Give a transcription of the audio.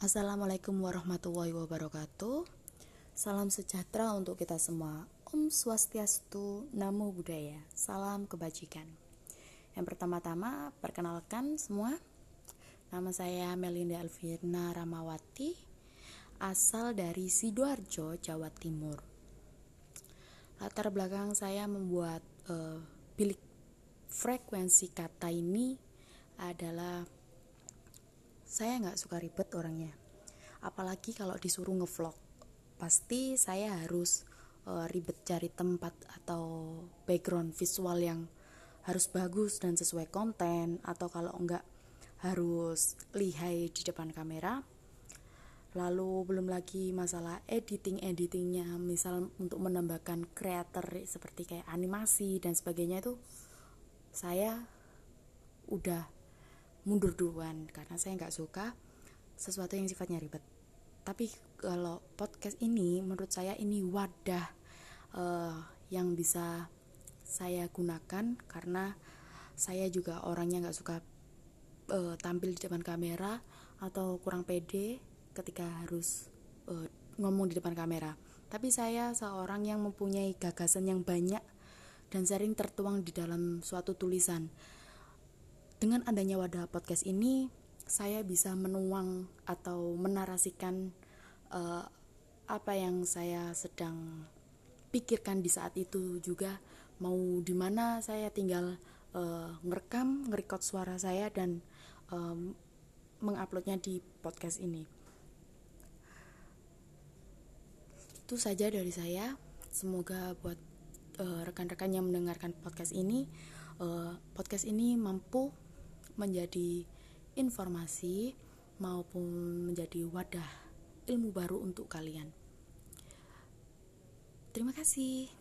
Assalamualaikum warahmatullahi wabarakatuh. Salam sejahtera untuk kita semua. Om Swastiastu, Namo Buddhaya. Salam kebajikan. Yang pertama-tama, perkenalkan semua. Nama saya Melinda Elvina Ramawati, asal dari Sidoarjo, Jawa Timur. Latar belakang saya membuat uh, bilik frekuensi kata ini adalah saya nggak suka ribet orangnya. Apalagi kalau disuruh ngevlog. Pasti saya harus uh, ribet cari tempat atau background visual yang harus bagus dan sesuai konten atau kalau enggak harus lihai di depan kamera. Lalu belum lagi masalah editing editingnya misal untuk menambahkan kreator seperti kayak animasi dan sebagainya itu saya udah mundur duluan karena saya nggak suka sesuatu yang sifatnya ribet. Tapi kalau podcast ini menurut saya ini wadah uh, yang bisa saya gunakan karena saya juga orangnya nggak suka uh, tampil di depan kamera atau kurang pede ketika harus uh, ngomong di depan kamera. Tapi saya seorang yang mempunyai gagasan yang banyak dan sering tertuang di dalam suatu tulisan dengan adanya wadah podcast ini, saya bisa menuang atau menarasikan uh, apa yang saya sedang pikirkan di saat itu juga mau di mana saya tinggal uh, ngerekam, ngerekod suara saya dan um, menguploadnya di podcast ini. Itu saja dari saya. Semoga buat rekan-rekan yang mendengarkan podcast ini, podcast ini mampu menjadi informasi maupun menjadi wadah ilmu baru untuk kalian. Terima kasih.